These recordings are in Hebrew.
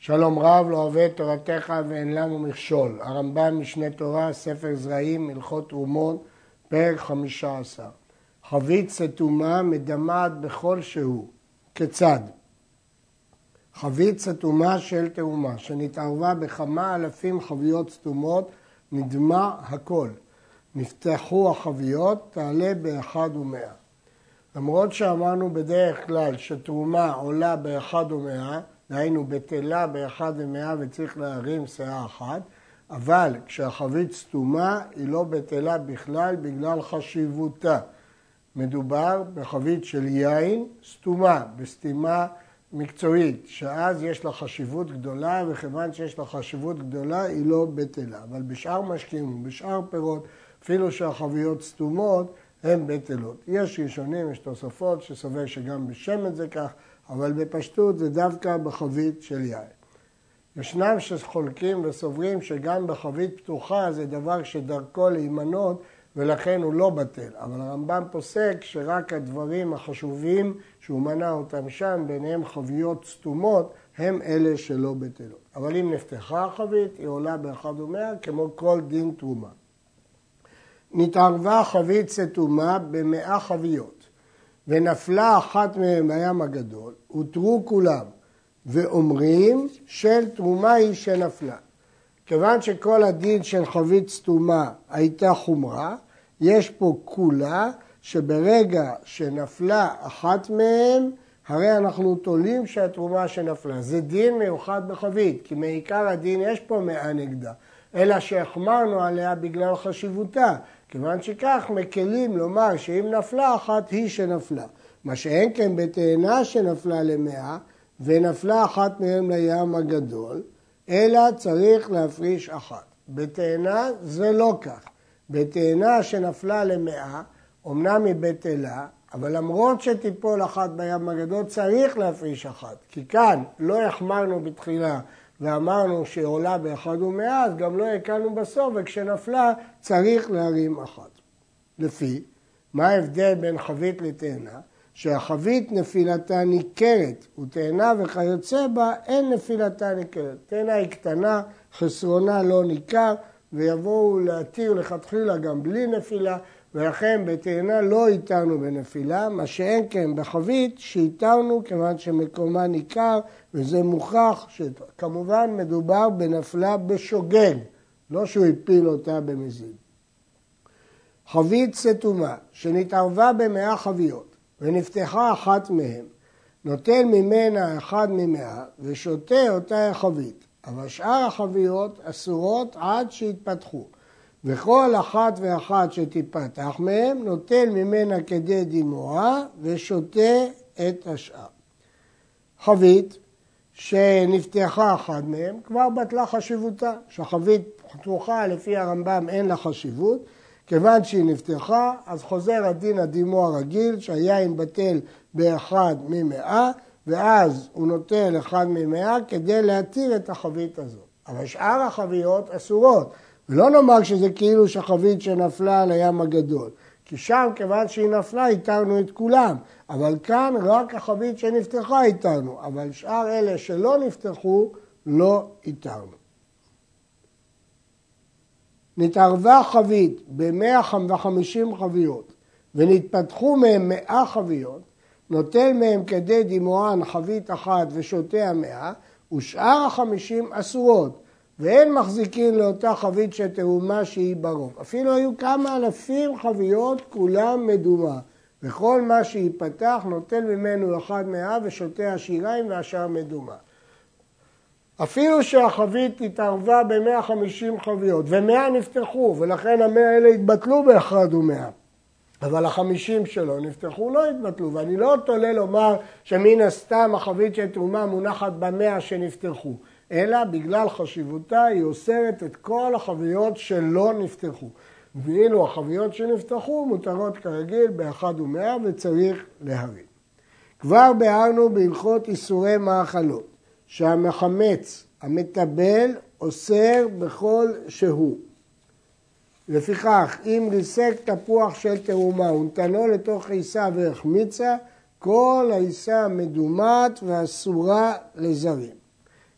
שלום רב לא אוהב תורתך ואין לנו מכשול. הרמב"ם משנה תורה, ספר זרעים, הלכות תרומות, פרק חמישה עשר. חבית סתומה מדמעת בכל שהוא. כיצד? חבית סתומה של תאומה, שנתערבה בכמה אלפים חביות סתומות, נדמה הכל. נפתחו החביות, תעלה באחד ומאה. למרות שאמרנו בדרך כלל שתרומה עולה באחד ומאה, דהיינו בטלה באחד ומאה וצריך להרים שאה אחת, אבל כשהחבית סתומה היא לא בטלה בכלל בגלל חשיבותה. מדובר בחבית של יין סתומה, בסתימה מקצועית, שאז יש לה חשיבות גדולה, וכיוון שיש לה חשיבות גדולה היא לא בטלה. אבל בשאר משקים ובשאר פירות, אפילו שהחביות סתומות, הן בטלות. יש ראשונים, יש תוספות שסובר שגם בשמן זה כך, אבל בפשטות זה דווקא בחבית של יין. ישנם שחולקים וסוברים שגם בחבית פתוחה זה דבר שדרכו להימנות ולכן הוא לא בטל. אבל הרמב"ם פוסק שרק הדברים החשובים שהוא מנה אותם שם, ביניהם חביות סתומות, הם אלה שלא בטלות. אבל אם נפתחה החבית, היא עולה באחד ומאה כמו כל דין תרומה. נתערבה חבית סתומה במאה חביות. ונפלה אחת מהם בים הגדול, הותרו כולם, ואומרים של תרומה היא שנפלה. כיוון שכל הדין של חבית סתומה הייתה חומרה, יש פה כולה שברגע שנפלה אחת מהם, הרי אנחנו תולים שהתרומה שנפלה. זה דין מיוחד בחבית, כי מעיקר הדין יש פה מאה נגדה, אלא שהחמרנו עליה בגלל חשיבותה. כיוון שכך מקלים לומר שאם נפלה אחת היא שנפלה. מה שאין כן בתאנה שנפלה למאה ונפלה אחת מהם לים הגדול, אלא צריך להפריש אחת. בתאנה זה לא כך. בתאנה שנפלה למאה, אמנם היא בטלה, אבל למרות שתיפול אחת בים הגדול צריך להפריש אחת. כי כאן לא החמרנו בתחילה ואמרנו שהיא עולה באחד ומאה, אז גם לא הקלנו בסוף, וכשנפלה צריך להרים אחת. לפי, מה ההבדל בין חבית לתאנה? שהחבית נפילתה ניכרת, ותאנה וכיוצא בה אין נפילתה ניכרת. תאנה היא קטנה, חסרונה לא ניכר, ויבואו להתיר לכתחילה גם בלי נפילה, ולכן בתאנה לא איתרנו בנפילה, מה שאין כן בחבית שאיתרנו כיוון שמקומה ניכר וזה מוכח שכמובן מדובר בנפלה בשוגג, לא שהוא הפיל אותה במזיד. חבית סתומה שנתערבה במאה חביות ונפתחה אחת מהן, נוטל ממנה אחד ממאה ושותה אותה החבית, אבל שאר החביות אסורות עד שיתפתחו. וכל אחת ואחת שתיפתח מהם נוטל ממנה כדי דימועה ושותה את השאר. חבית שנפתחה אחת מהם כבר בטלה חשיבותה, שחבית פתוחה לפי הרמב"ם אין לה חשיבות, כיוון שהיא נפתחה אז חוזר הדין הדימו הרגיל שהיין בטל באחד ממאה ואז הוא נוטל אחד ממאה כדי להתיר את החבית הזאת. אבל שאר החביות אסורות ולא נאמר שזה כאילו שחבית שנפלה על הים הגדול. כי שם, כיוון שהיא נפלה, איתרנו את כולם. אבל כאן רק החבית שנפתחה איתרנו. אבל שאר אלה שלא נפתחו, לא איתרנו. נתערבה חבית ב-150 חביות ונתפתחו מהם 100 חביות, נוטל מהם כדי דימוען חבית אחת ושותה המאה, ושאר החמישים אסורות. ואין מחזיקין לאותה חבית שתאומה שהיא ברוב. אפילו היו כמה אלפים חביות, כולם מדומה. וכל מה שייפתח נוטל ממנו אחד מאה ושותה השיריים והשאר מדומה. אפילו שהחבית התערבה ב-150 חביות, ומאה נפתחו, ולכן המאה האלה התבטלו באחד ומאה. אבל החמישים שלו נפתחו לא התבטלו, ואני לא תולה לומר שמן הסתם החבית של תרומה מונחת במאה שנפתחו. אלא בגלל חשיבותה היא אוסרת את כל החביות שלא נפתחו. ואילו החביות שנפתחו מותרות כרגיל באחד ומאה וצריך להרים. כבר ביארנו בהלכות איסורי מאכלות, שהמחמץ, המטבל, אוסר בכל שהוא. לפיכך, אם ריסק תפוח של תרומה ונתנו לתוך עיסה והחמיצה, כל העיסה מדומת ואסורה לזרים.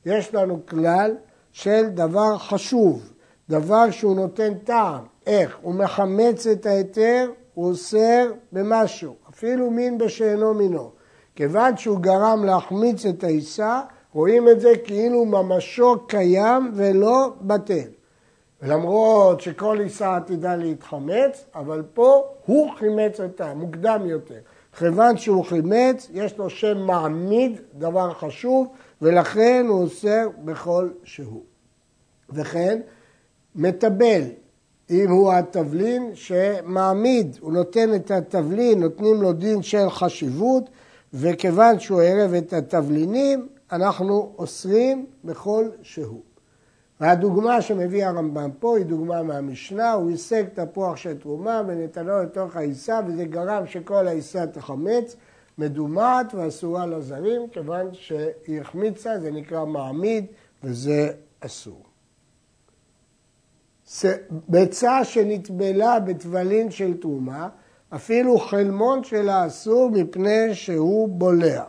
יש לנו כלל של דבר חשוב, דבר שהוא נותן טעם. איך? הוא מחמץ את ההיתר, הוא אוסר במשהו, אפילו מין בשאינו מינו. כיוון שהוא גרם להחמיץ את העיסה, רואים את זה כאילו ממשו קיים ולא בטל. ולמרות שכל עיסה עתידה להתחמץ, אבל פה הוא חימץ אותה, מוקדם יותר. כיוון שהוא חימץ, יש לו שם מעמיד, דבר חשוב, ולכן הוא אוסר בכל שהוא. וכן, מטבל, אם הוא התבלין שמעמיד, הוא נותן את התבלין, נותנים לו דין של חשיבות, וכיוון שהוא ערב את התבלינים, אנחנו אוסרים בכל שהוא. והדוגמה שמביא הרמב"ם פה היא דוגמה מהמשנה, הוא הישג תפוח של תרומה ונתנו לתוך העיסה וזה גרם שכל העיסה תחמץ, מדומעת ואסורה לזרים, כיוון שהיא החמיצה, זה נקרא מעמיד וזה אסור. ביצה שנטבלה בטבלין של תרומה, אפילו חלמון שלה אסור מפני שהוא בולע.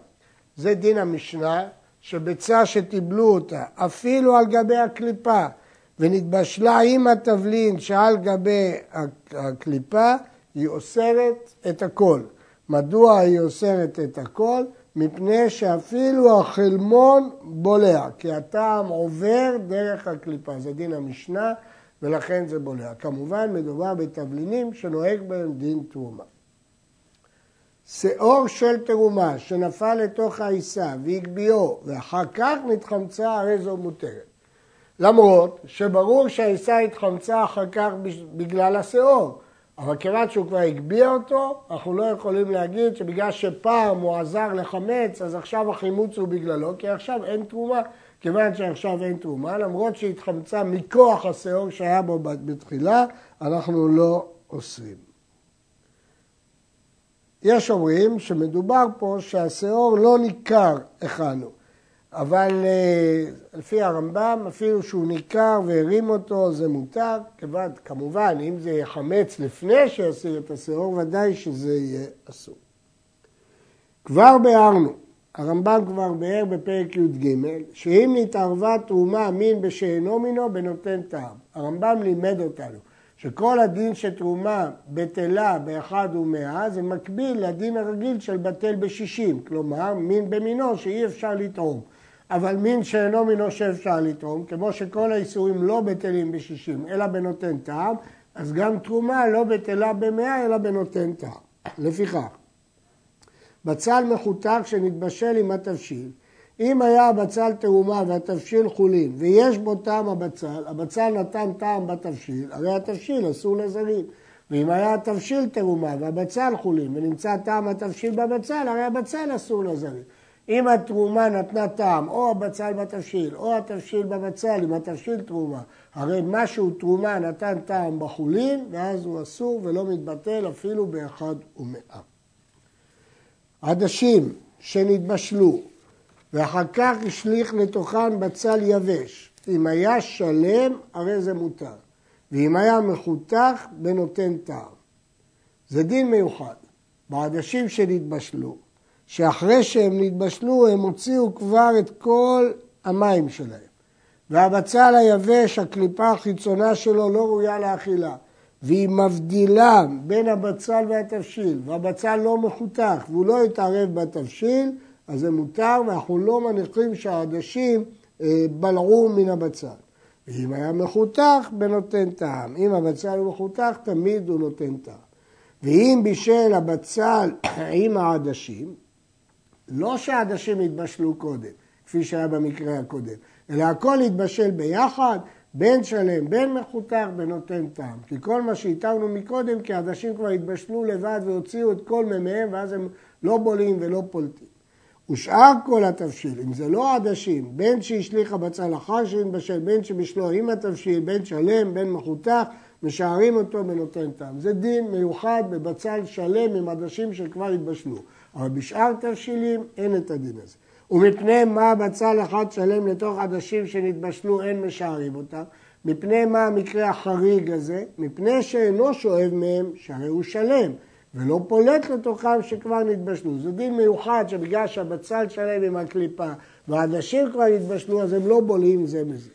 זה דין המשנה, שביצה שטיבלו אותה, אפילו על גבי הקליפה, ונתבשלה עם התבלין שעל גבי הקליפה, היא אוסרת את הכל. מדוע היא אוסרת את הכל? מפני שאפילו החלמון בולע, כי הטעם עובר דרך הקליפה. זה דין המשנה, ולכן זה בולע. כמובן, מדובר בתבלינים שנוהג בהם דין תרומה. שאור של תרומה שנפל לתוך העיסה והגביהו ואחר כך נתחמצה, הרי זו מותרת. למרות שברור שהעיסה התחמצה אחר כך בגלל השאור, אבל כיוון שהוא כבר הגביה אותו, אנחנו לא יכולים להגיד שבגלל שפעם הוא עזר לחמץ, אז עכשיו החימוץ הוא בגללו, כי עכשיו אין תרומה, כיוון שעכשיו אין תרומה, למרות שהתחמצה מכוח השאור שהיה בו בתחילה, אנחנו לא אוסרים. יש אומרים שמדובר פה שהשאור לא ניכר היכן הוא, אבל אה, לפי הרמב"ם, אפילו שהוא ניכר והרים אותו, זה מותר, כיוון, כמובן, אם זה יחמץ לפני שיסיר את השאור, ודאי שזה יהיה אסור. כבר ביארנו, הרמב"ם כבר ביאר בפרק י"ג, שאם נתערבה תרומה מין בשאינו מינו, בנותן טעם. הרמב"ם לימד אותנו שכל הדין של תרומה בטלה באחד ומאה זה מקביל לדין הרגיל של בטל בשישים, כלומר מין במינו שאי אפשר לטעום. אבל מין שאינו מינו שאפשר לטעום, כמו שכל האיסורים לא בטלים בשישים אלא בנותן טעם, אז גם תרומה לא בטלה במאה אלא בנותן טעם. לפיכך, בצל מחותק שנתבשל עם התבשיל אם היה הבצל תרומה והתבשיל חולין ויש בו טעם הבצל, הבצל נתן טעם בתבשיל, הרי התבשיל אסור לזרים. ואם היה התבשיל תרומה והבצל חולין ונמצא טעם התבשיל בבצל, הרי הבצל אסור לזרים. אם התרומה נתנה טעם, או הבצל בתבשיל, או התבשיל בבצל, אם התבשיל תרומה, הרי משהו תרומה נתן טעם בחולין, ואז הוא אסור ולא מתבטל אפילו באחד ומאה. עדשים שנתבשלו ואחר כך השליך לתוכן בצל יבש. אם היה שלם, הרי זה מותר. ואם היה מחותך, בנותן טעם. זה דין מיוחד. בעדשים שנתבשלו, שאחרי שהם נתבשלו, הם הוציאו כבר את כל המים שלהם. והבצל היבש, הקליפה החיצונה שלו לא ראויה לאכילה. והיא מבדילה בין הבצל והתבשיל, והבצל לא מחותך והוא לא יתערב בתבשיל, אז זה מותר ואנחנו לא מניחים שהעדשים אה, בלעו מן הבצל. ואם היה מחותך, בנותן טעם. אם הבצל הוא מחותך, תמיד הוא נותן טעם. ואם בישל הבצל עם העדשים, לא שהעדשים יתבשלו קודם, כפי שהיה במקרה הקודם, אלא הכל יתבשל ביחד, בין שלם, בין מחותך, בנותן טעם. כי כל מה שהתארנו מקודם, כי העדשים כבר התבשלו לבד והוציאו את כל מימיהם, ואז הם לא בולים ולא פולטים. ושאר כל התבשיל, אם זה לא עדשים, בין שהשליך הבצל אחר שהתבשל, בין שבשלו עם התבשיל, בין שלם, בין מחותך, משערים אותו ונותן טעם. זה דין מיוחד בבצל שלם עם עדשים שכבר התבשלו. אבל בשאר תבשילים אין את הדין הזה. ומפני מה בצל אחד שלם לתוך עדשים שנתבשלו אין משערים אותם? מפני מה המקרה החריג הזה? מפני שאינו שואב מהם שהרי הוא שלם. ולא פולט לתוכם שכבר נתבשלו. זה דין מיוחד שבגלל שהבצל שלם עם הקליפה והעדשים כבר נתבשלו, אז הם לא בולעים זה מזה.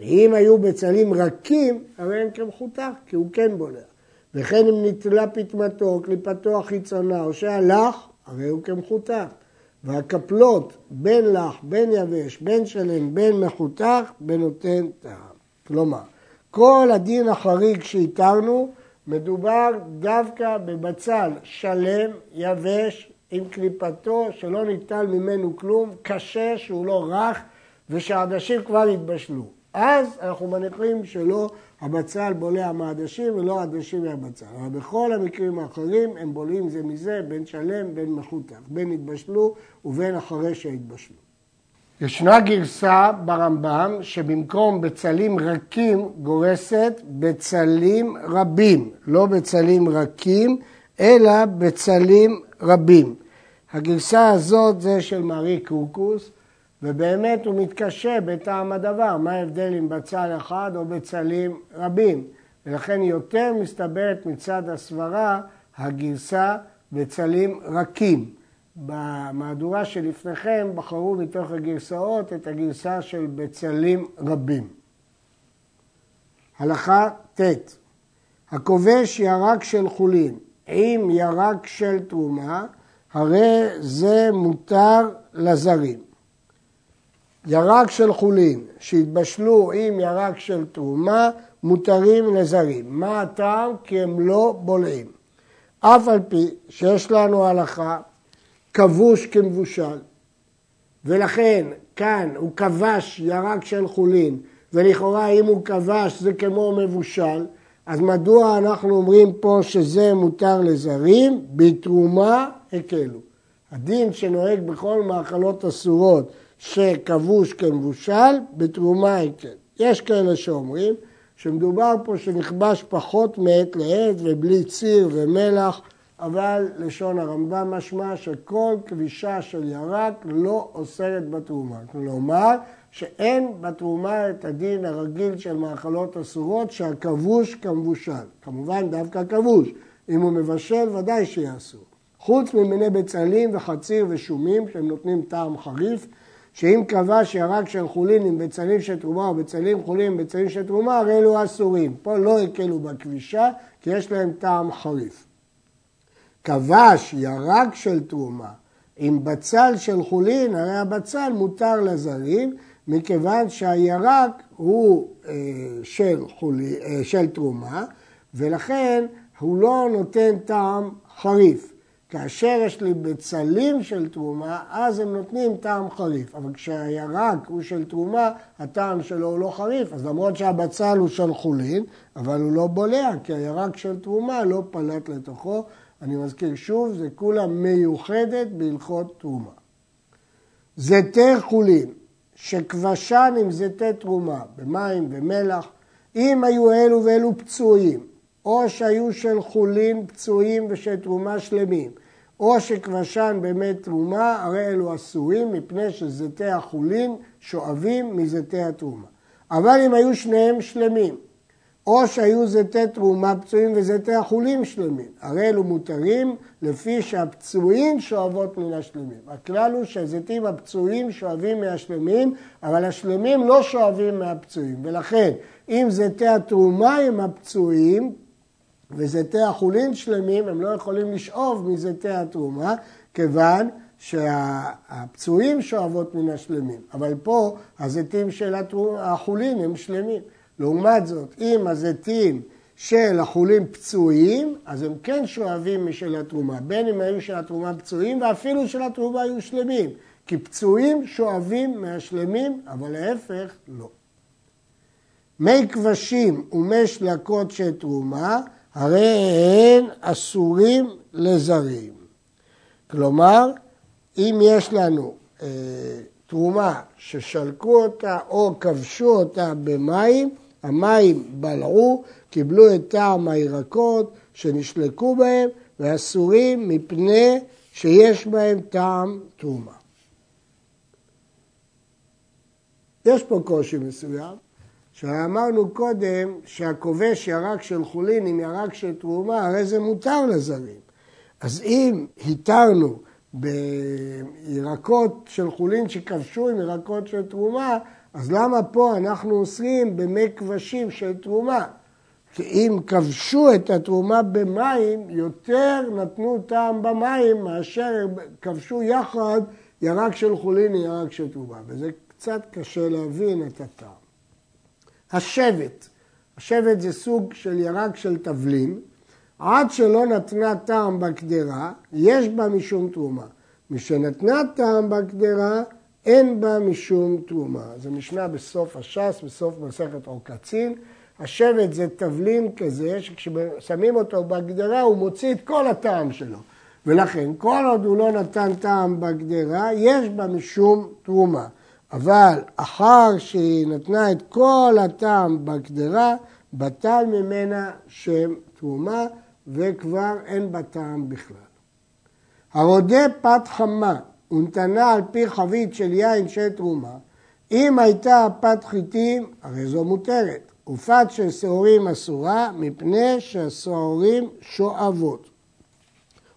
ואם היו בצלים רכים, הרי הם כמחותך, כי הוא כן בולע. וכן אם נטלה פטמתו, קליפתו החיצונה, או שהלך, הרי הוא כמחותך. והקפלות בין לח, בין יבש, בין שלם, בין מחותך, בנותן טעם. כלומר, כל הדין החריג שהתרנו, מדובר דווקא בבצל שלם, יבש, עם קליפתו, שלא ניטל ממנו כלום, קשה, שהוא לא רך, ושהעדשים כבר התבשלו. אז אנחנו מניחים שלא הבצל בולע מהעדשים ולא העדשים מהבצל. אבל בכל המקרים האחרים הם בולעים זה מזה, בין שלם, בין מחותך, בין התבשלו ובין אחרי שהתבשלו. ישנה גרסה ברמב"ם שבמקום בצלים רכים גורסת בצלים רבים, לא בצלים רכים, אלא בצלים רבים. הגרסה הזאת זה של מארי קורקוס, ובאמת הוא מתקשה בטעם הדבר, מה ההבדל אם בצל אחד או בצלים רבים. ולכן יותר מסתברת מצד הסברה הגרסה בצלים רכים. במהדורה שלפניכם בחרו מתוך הגרסאות את הגרסה של בצלים רבים. הלכה ט' הכובש ירק של חולין עם ירק של תרומה, הרי זה מותר לזרים. ירק של חולין שהתבשלו עם ירק של תרומה, מותרים לזרים. מה הטעם? כי הם לא בולעים. אף על פי שיש לנו הלכה כבוש כמבושל, ולכן כאן הוא כבש ירק של חולין, ולכאורה אם הוא כבש זה כמו מבושל, אז מדוע אנחנו אומרים פה שזה מותר לזרים? בתרומה הקלו. הדין שנוהג בכל מאכלות אסורות שכבוש כמבושל, בתרומה הקל. יש כאלה שאומרים שמדובר פה שנכבש פחות מעת לעת ובלי ציר ומלח אבל לשון הרמב"ם משמע שכל כבישה של ירק לא אוסרת בתרומה. כלומר, שאין בתרומה את הדין הרגיל של מאכלות אסורות שהכבוש כמבושל. כמובן דווקא כבוש. אם הוא מבשל ודאי שיהיה אסור. חוץ ממיני בצלים וחציר ושומים שהם נותנים טעם חריף, שאם כבש ירק של חולין עם בצלים של תרומה או בצלים חולין עם בצלים של תרומה, הרי אלו אסורים. פה לא הקלו בכבישה כי יש להם טעם חריף. כבש ירק של תרומה עם בצל של חולין, הרי הבצל מותר לזרים, מכיוון שהירק הוא אה, של, חולי, אה, של תרומה, ולכן הוא לא נותן טעם חריף. כאשר יש לי בצלים של תרומה, אז הם נותנים טעם חריף. אבל כשהירק הוא של תרומה, הטעם שלו הוא לא חריף. אז למרות שהבצל הוא של חולין, אבל הוא לא בולע, כי הירק של תרומה לא פלט לתוכו, אני מזכיר שוב, זה כולה מיוחדת בהלכות תרומה. זיתי חולין, שכבשן עם זיתי תרומה, במים ומלח, אם היו אלו ואלו פצועים, או שהיו של חולין פצועים ושל תרומה שלמים, או שכבשן באמת תרומה, הרי אלו אסורים מפני שזיתי החולין שואבים מזיתי התרומה. אבל אם היו שניהם שלמים, או שהיו זיתי תרומה פצועים וזיתי החולים שלמים. הרי אלו מותרים לפי שהפצועים שואבות מן השלמים. הכלל הוא שהזיתים הפצועים שואבים מהשלמים, אבל השלמים לא שואבים מהפצועים. ולכן, אם זיתי התרומה הם הפצועים וזיתי החולין שלמים, הם לא יכולים לשאוב מזיתי התרומה, כיוון שהפצועים שואבות מן השלמים. אבל פה הזיתים של החולין הם שלמים. לעומת זאת, אם הזיתים של החולים פצועים, אז הם כן שואבים משל התרומה, בין אם היו של התרומה פצועים ואפילו של התרומה היו שלמים, כי פצועים שואבים מהשלמים, אבל להפך לא. מי כבשים ומי שלקות של תרומה, הרי הן אסורים לזרים. כלומר, אם יש לנו אה, תרומה ששלקו אותה או כבשו אותה במים, המים בלעו, קיבלו את טעם הירקות שנשלקו בהם, ואסורים מפני שיש בהם טעם תרומה. יש פה קושי מסוים, שאמרנו קודם שהכובש ירק של חולין עם ירק של תרומה, הרי זה מותר לזרים. אז אם התרנו בירקות של חולין שכבשו עם ירקות של תרומה, אז למה פה אנחנו אוסרים במי כבשים של תרומה? כי אם כבשו את התרומה במים, יותר נתנו טעם במים מאשר כבשו יחד ירק של חולין וירק של תרומה. וזה קצת קשה להבין את הטעם. השבט, השבט זה סוג של ירק של תבלין, עד שלא נתנה טעם בקדרה, יש בה משום תרומה. משנתנה טעם בקדרה, אין בה משום תרומה. זו משנה בסוף הש"ס, בסוף מסכת עוקצין. השבט זה תבלין כזה, שכששמים אותו בגדרה הוא מוציא את כל הטעם שלו. ולכן, כל עוד הוא לא נתן טעם בגדרה, יש בה משום תרומה. אבל אחר שהיא נתנה את כל הטעם בגדרה, בטל ממנה שם תרומה, וכבר אין בה טעם בכלל. הרודה פת חמה ונתנה על פי חבית של יין של תרומה, אם הייתה פת חיטים, הרי זו מותרת. ופת של שעורים אסורה, מפני שהשעורים שואבות.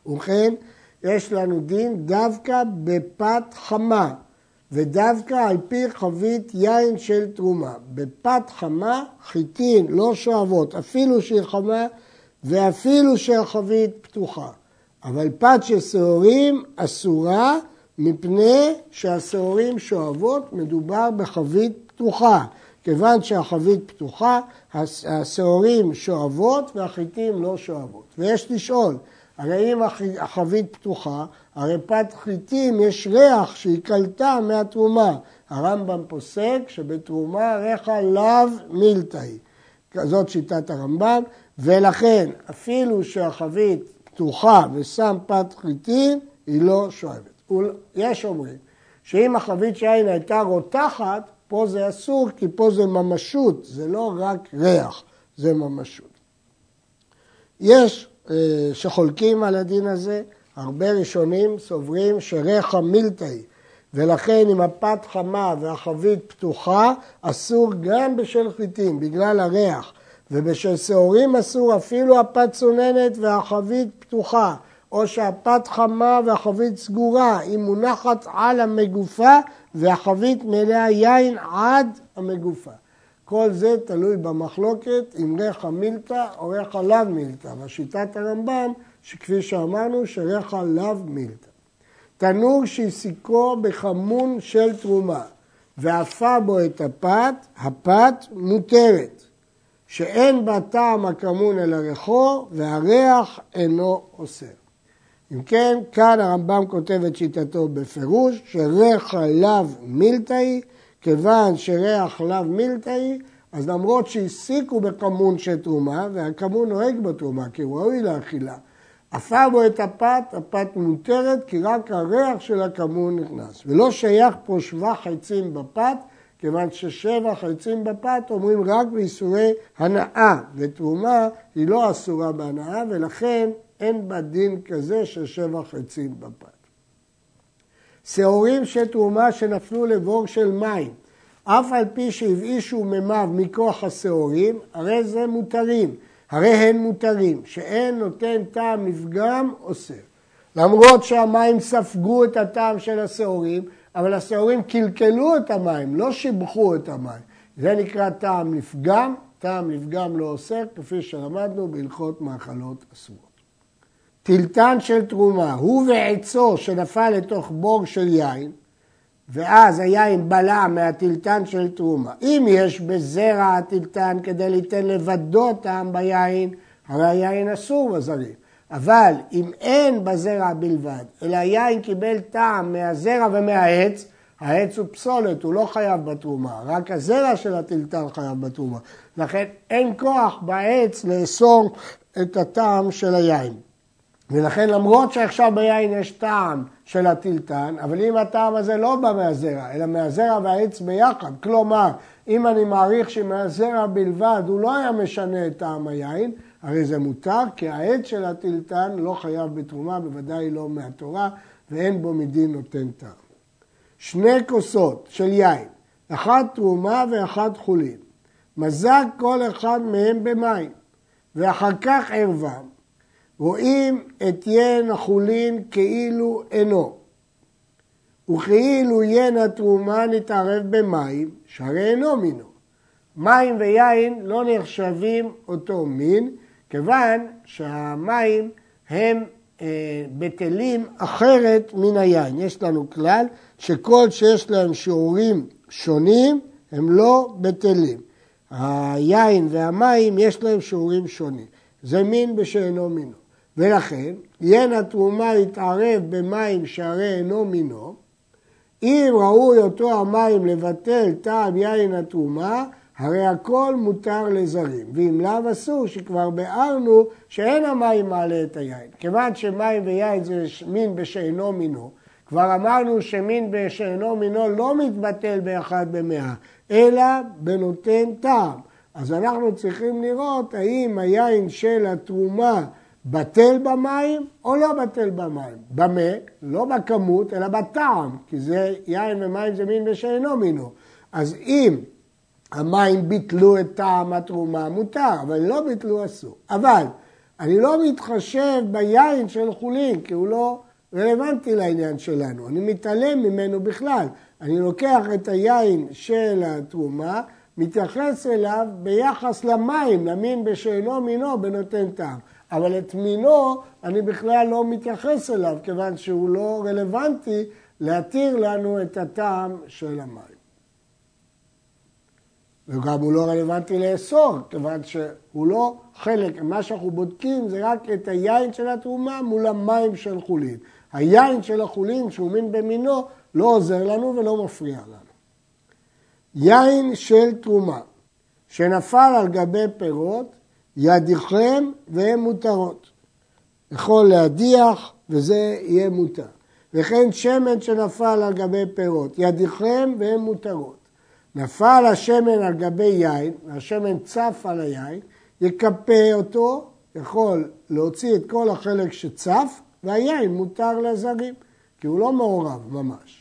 ובכן, יש לנו דין דווקא בפת חמה, ודווקא על פי חבית יין של תרומה. בפת חמה, חיטין לא שואבות, אפילו שהיא חמה ואפילו שהחבית פתוחה. אבל פת של שעורים אסורה מפני שהשעורים שואבות, מדובר בחבית פתוחה. כיוון שהחבית פתוחה, השעורים שואבות והחיטים לא שואבות. ויש לשאול, הרי אם החבית פתוחה, הרי פת חיטים יש ריח שהיא קלטה מהתרומה. הרמב"ם פוסק שבתרומה ריח לאו מילתאי. זאת שיטת הרמב"ם, ולכן אפילו שהחבית פתוחה ושם פת חיטים, היא לא שואבת. יש אומרים שאם החבית שיין הייתה רותחת, פה זה אסור כי פה זה ממשות, זה לא רק ריח, זה ממשות. יש שחולקים על הדין הזה, הרבה ראשונים סוברים שריח המילתאי, ולכן אם הפת חמה והחבית פתוחה, אסור גם בשל חיטים, בגלל הריח. ובשל שעורים אסור אפילו הפת צוננת והחבית פתוחה, או שהפת חמה והחבית סגורה, היא מונחת על המגופה והחבית מלאה יין עד המגופה. כל זה תלוי במחלוקת אם ריח המילתא או ריח הלאו מילתא. ושיטת הרמב"ם, שכפי שאמרנו, שריח הלאו מילתא. תנור שהסיקו בחמון של תרומה ואפה בו את הפת, הפת מותרת, שאין בה טעם הכמון אל הריחו והריח אינו אוסר. אם כן, כאן הרמב"ם כותב את שיטתו בפירוש, שריח לאו מילתאי, כיוון שריח לאו מילתאי, אז למרות שהסיקו בכמון של תרומה, והכמון נוהג בתרומה, כי הוא ראוי לאכילה, עפה בו את הפת, הפת מותרת, כי רק הריח של הכמון נכנס. ולא שייך פה שבח עצים בפת, כיוון ששבח עצים בפת אומרים רק באיסורי הנאה, ותרומה היא לא אסורה בהנאה, ולכן אין בה דין כזה של שבח עצים בפת. שעורים של תרומה שנפלו לבור של מים, אף על פי שהבאישו מימיו מכוח השעורים, הרי זה מותרים, הרי הן מותרים, שאין נותן טעם לפגם אוסר. למרות שהמים ספגו את הטעם של השעורים, אבל השעורים קלקלו את המים, לא שיבחו את המים. זה נקרא טעם לפגם, טעם לפגם לא אוסר, כפי שלמדנו בהלכות מאכלות אסורות. טילטן של תרומה, הוא ועצו שנפל לתוך בור של יין, ואז היין בלע מהטילטן של תרומה. אם יש בזרע הטילטן כדי ליתן לבדו טעם ביין, הרי היין אסור בזרים. אבל אם אין בזרע בלבד, אלא היין קיבל טעם מהזרע ומהעץ, העץ הוא פסולת, הוא לא חייב בתרומה, רק הזרע של הטילטן חייב בתרומה. לכן אין כוח בעץ לאסור את הטעם של היין. ולכן למרות שעכשיו ביין יש טעם של הטילטן, אבל אם הטעם הזה לא בא מהזרע, אלא מהזרע והעץ ביחד, כלומר, אם אני מעריך שמהזרע בלבד הוא לא היה משנה את טעם היין, הרי זה מותר, כי העץ של הטילטן לא חייב בתרומה, בוודאי לא מהתורה, ואין בו מדין נותן טעם. שני כוסות של יין, אחת תרומה ואחת חולין. מזג כל אחד מהם במים, ואחר כך ערבם, רואים את ין החולין כאילו אינו, וכאילו ין התרומה נתערב במים, שהרי אינו מינו. מים ויין לא נחשבים אותו מין, כיוון שהמים הם אה, בטלים אחרת מן היין. יש לנו כלל שכל שיש להם שיעורים שונים הם לא בטלים. היין והמים יש להם שיעורים שונים. זה מין בשאינו מינו. ולכן, ין התרומה יתערב במים שהרי אינו מינו, אם ראוי אותו המים לבטל טעם יין התרומה, הרי הכל מותר לזרים, ואם לאו אסור שכבר ביארנו שאין המים מעלה את היין. כיוון שמים ויין זה מין בשאינו מינו, כבר אמרנו שמין בשאינו מינו לא מתבטל באחד במאה, אלא בנותן טעם. אז אנחנו צריכים לראות האם היין של התרומה בטל במים או לא בטל במים. במה? לא בכמות, אלא בטעם, כי זה יין ומים זה מין ושאינו מינו. אז אם המים ביטלו את טעם התרומה, מותר, אבל לא ביטלו אסור. אבל אני לא מתחשב ביין של חולין, כי הוא לא רלוונטי לעניין שלנו. אני מתעלם ממנו בכלל. אני לוקח את היין של התרומה, מתייחס אליו ביחס למים, למין בשאינו מינו בנותן טעם. אבל את מינו אני בכלל לא מתייחס אליו, כיוון שהוא לא רלוונטי להתיר לנו את הטעם של המים. וגם הוא לא רלוונטי לאסור, כיוון שהוא לא חלק, מה שאנחנו בודקים זה רק את היין של התרומה מול המים של חולין. היין של החולין, שהוא מין במינו, לא עוזר לנו ולא מפריע לנו. יין של תרומה שנפל על גבי פירות, ידיכם והן מותרות. יכול להדיח וזה יהיה מותר. וכן שמן שנפל על גבי פירות, ידיכם והן מותרות. נפל השמן על גבי יין, והשמן צף על היין, יקפה אותו, יכול להוציא את כל החלק שצף, והיין מותר לזרים, כי הוא לא מעורב ממש.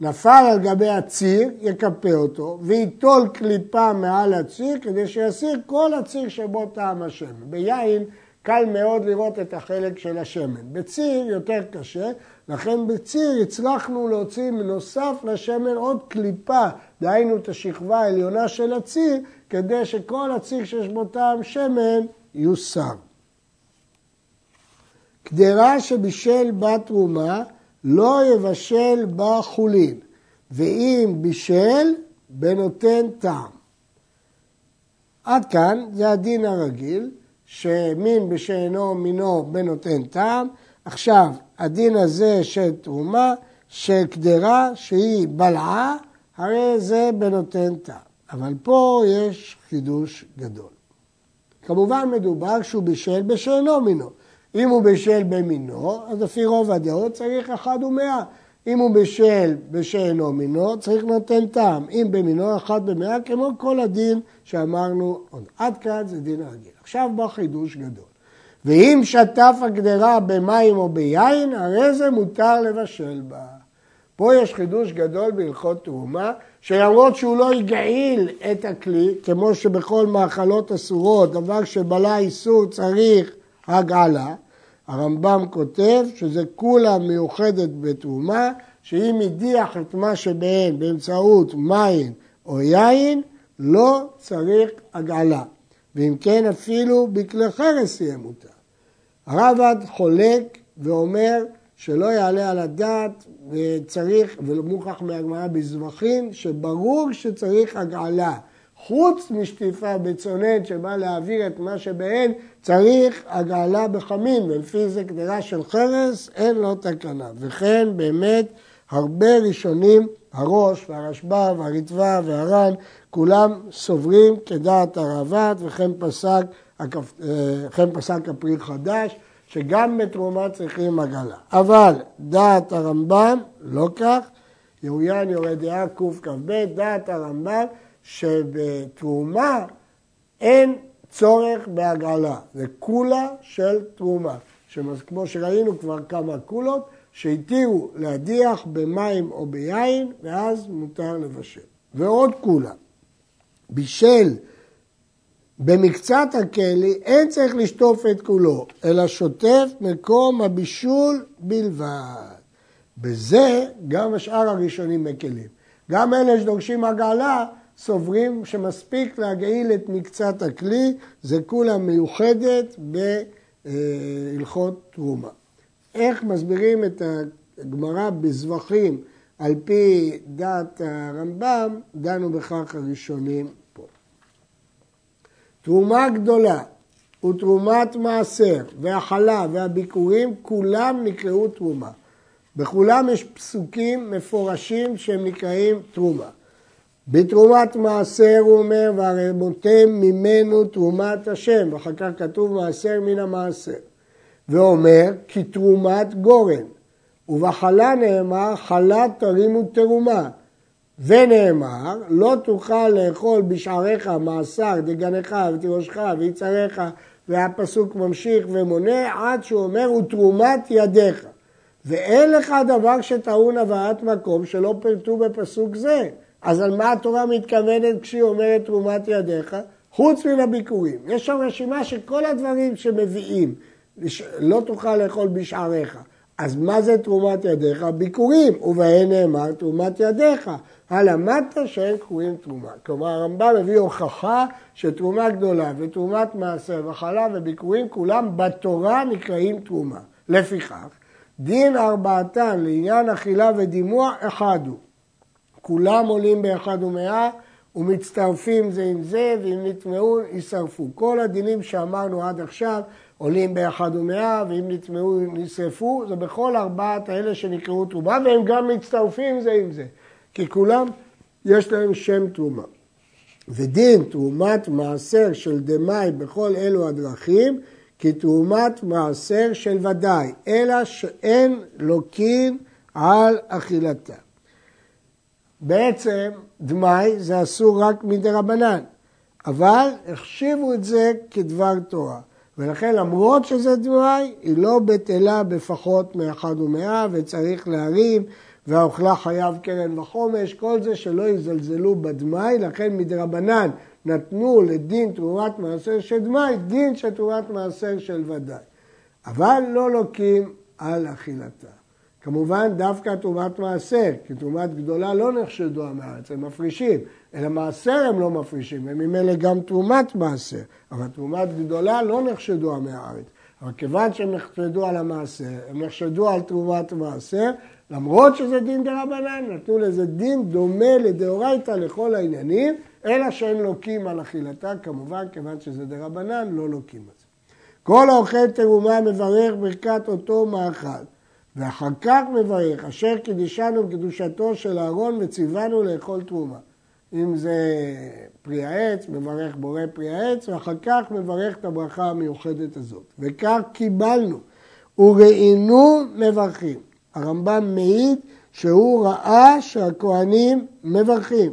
נפל על גבי הציר, יקפה אותו, וייטול קליפה מעל הציר כדי שיסיר כל הציר שבו טעם השמן. ביין קל מאוד לראות את החלק של השמן. בציר יותר קשה, לכן בציר הצלחנו להוציא נוסף לשמן עוד קליפה, דהיינו את השכבה העליונה של הציר, כדי שכל הציר שיש בו טעם שמן יוסר. קדרה שבישל בת תרומה לא יבשל בה חולין, ואם בישל, בנותן טעם. עד כאן זה הדין הרגיל, שמין בשאינו מינו בנותן טעם. עכשיו, הדין הזה של תרומה, של קדרה שהיא בלעה, הרי זה בנותן טעם. אבל פה יש חידוש גדול. כמובן מדובר שהוא בישל בשאינו מינו. אם הוא בשל במינו, אז לפי רוב הדעות צריך אחד ומאה. אם הוא בשל בשאינו מינו, צריך נותן טעם. אם במינו, אחד במאה, כמו כל הדין שאמרנו עוד. עד כאן זה דין הרגיל. עכשיו בא חידוש גדול. ואם שטף הגדרה במים או ביין, הרי זה מותר לבשל בה. פה יש חידוש גדול בהלכות תרומה, שלמרות שהוא לא הגעיל את הכלי, כמו שבכל מאכלות אסורות, דבר שבלה איסור צריך הגעלה, הרמב"ם כותב שזה כולה מיוחדת בתרומה, שאם הדיח את מה שבהן באמצעות מים או יין, לא צריך הגעלה. ואם כן אפילו בכלי חרס יהיה מותר. הרב"ד חולק ואומר שלא יעלה על הדעת וצריך, ומוכח מהגמרא בזבחים, שברור שצריך הגעלה. חוץ משטיפה בצונן שבא להעביר את מה שבהן, צריך הגעלה בחמין, ולפי זה קדרה של חרס, אין לו תקנה. וכן באמת הרבה ראשונים, הראש והרשב"א והרטב"א והר"ן, כולם סוברים כדעת הרעב"ד, וכן פסק, וכן פסק הפרי חדש, שגם בתרומה צריכים עגלה. אבל דעת הרמב"ם לא כך, יאוין יורה דעה קכ"ב, דעת הרמב"ם שבתרומה אין צורך בהגעלה, זה קולה של תרומה. כמו שראינו כבר כמה קולות, שהתירו להדיח במים או ביין, ואז מותר לבשל. ועוד קולה, בישל במקצת הכלי אין צריך לשטוף את כולו, אלא שוטף מקום הבישול בלבד. בזה גם השאר הראשונים מקלים. גם אלה שדורשים הגעלה סוברים שמספיק להגעיל את מקצת הכלי, זה כולה מיוחדת בהלכות תרומה. איך מסבירים את הגמרא בזבחים על פי דעת הרמב"ם, דנו בכך הראשונים פה. תרומה גדולה ותרומת מעשר והחלה והביקורים, כולם נקראו תרומה. בכולם יש פסוקים מפורשים שהם נקראים תרומה. בתרומת מעשר הוא אומר, והרמותם ממנו תרומת השם, ואחר כך כתוב מעשר מן המעשר. ואומר, כי תרומת גורן. ובחלה נאמר, חלה תרימו תרומה. ונאמר, לא תוכל לאכול בשעריך מעשר דגנך ותירושך ויצריך, והפסוק ממשיך ומונה עד שהוא אומר, ותרומת ידיך. ואין לך דבר שטעון הבאת מקום שלא פירטו בפסוק זה. אז על מה התורה מתכוונת כשהיא אומרת תרומת ידיך? חוץ מן הביקורים. יש שם רשימה של כל הדברים שמביאים. לא תוכל לאכול בשעריך. אז מה זה תרומת ידיך? ביקורים, ובהן נאמר תרומת ידיך. הלמדת שאין קרויים תרומה. כלומר הרמב"ם מביא הוכחה שתרומה גדולה ותרומת מעשר וחלב וביקורים כולם בתורה נקראים תרומה. לפיכך, דין ארבעתן לעניין אכילה ודימוע אחד הוא. כולם עולים באחד ומאה ומצטרפים זה עם זה, ואם נטמעו יישרפו. כל הדינים שאמרנו עד עכשיו עולים באחד ומאה, ואם נטמעו נשרפו, זה בכל ארבעת האלה שנקראו תרומה, והם גם מצטרפים זה עם זה. כי כולם יש להם שם תרומה. ודין תרומת מעשר של דמאי בכל אלו הדרכים, כתרומת מעשר של ודאי, אלא שאין לוקין על אכילתה. בעצם דמאי זה אסור רק מדי רבנן, אבל החשיבו את זה כדבר תורה. ולכן למרות שזה דמאי, היא לא בטלה בפחות מאחד ומאה וצריך להרים והאוכלה חייב קרן וחומש, כל זה שלא יזלזלו בדמאי, לכן מדרבנן נתנו לדין תרומת מעשר של דמאי, דין של תרומת מעשר של ודאי. אבל לא לוקים על אכילתה. כמובן דווקא תרומת מעשר, כי תרומת גדולה לא נחשדו המארץ, הם מפרישים, אלא מעשר הם לא מפרישים, וממילא גם תרומת מעשר, אבל תרומת גדולה לא נחשדו המארץ. אבל כיוון שהם נחשדו על המעשר, הם נחשדו על תרומת מעשר, למרות שזה דין דה רבנן, נתנו לזה דין דומה לדאורייתא לכל העניינים, אלא שהם לוקים על אכילתה, כמובן, כיוון שזה דה רבנן, לא לוקים על זה. כל האוכל תרומה מברך ברכת אותו מאכל. ואחר כך מברך, אשר קידישנו בקדושתו של אהרון וציוונו לאכול תרומה. אם זה פרי העץ, מברך בורא פרי העץ, ואחר כך מברך את הברכה המיוחדת הזאת. וכך קיבלנו, וראינו מברכים. הרמב"ם מעיד שהוא ראה שהכוהנים מברכים.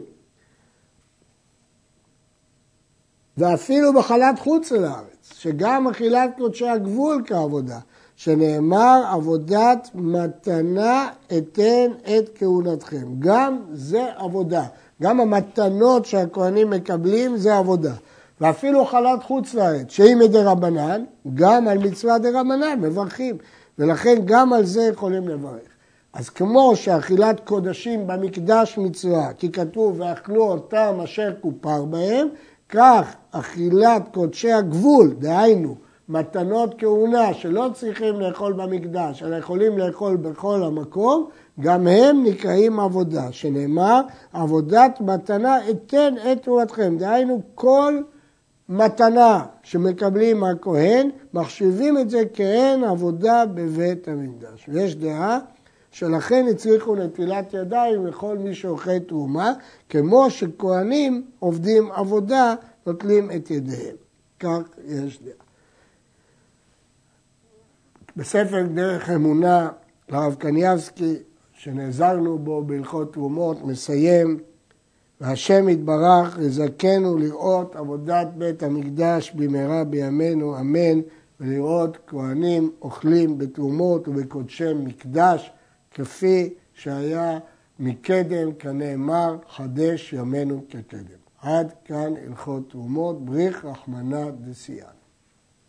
ואפילו בחלת חוץ לארץ, שגם אכילת קודשי הגבול כעבודה, שנאמר עבודת מתנה אתן את כהונתכם. גם זה עבודה. גם המתנות שהכהנים מקבלים זה עבודה. ואפילו חלת חוץ לארץ, שהיא מדי רבנן, גם על מצווה דה רבנן מברכים. ולכן גם על זה יכולים לברך. אז כמו שאכילת קודשים במקדש מצווה, כי כתוב ואכלו אותם אשר כופר בהם, כך אכילת קודשי הגבול, דהיינו מתנות כהונה שלא צריכים לאכול במקדש, אלא יכולים לאכול בכל המקום, גם הם נקראים עבודה, שנאמר עבודת מתנה אתן את תרומתכם, דהיינו כל מתנה שמקבלים מהכהן, מחשיבים את זה כהן עבודה בבית המקדש. ויש דעה שלכן הצריכו נטילת ידיים לכל מי שאוכל תרומה, כמו שכהנים עובדים עבודה, נוטלים את ידיהם. כך יש דעה. בספר דרך אמונה, לרב קניאבסקי, שנעזרנו בו בהלכות תרומות, מסיים, והשם יתברך לזכנו לראות עבודת בית המקדש במהרה בימינו, אמן, ולראות כהנים אוכלים בתרומות ובקודשי מקדש, כפי שהיה מקדם, כנאמר, חדש ימינו כקדם. עד כאן הלכות תרומות, בריך רחמנא דסיאן.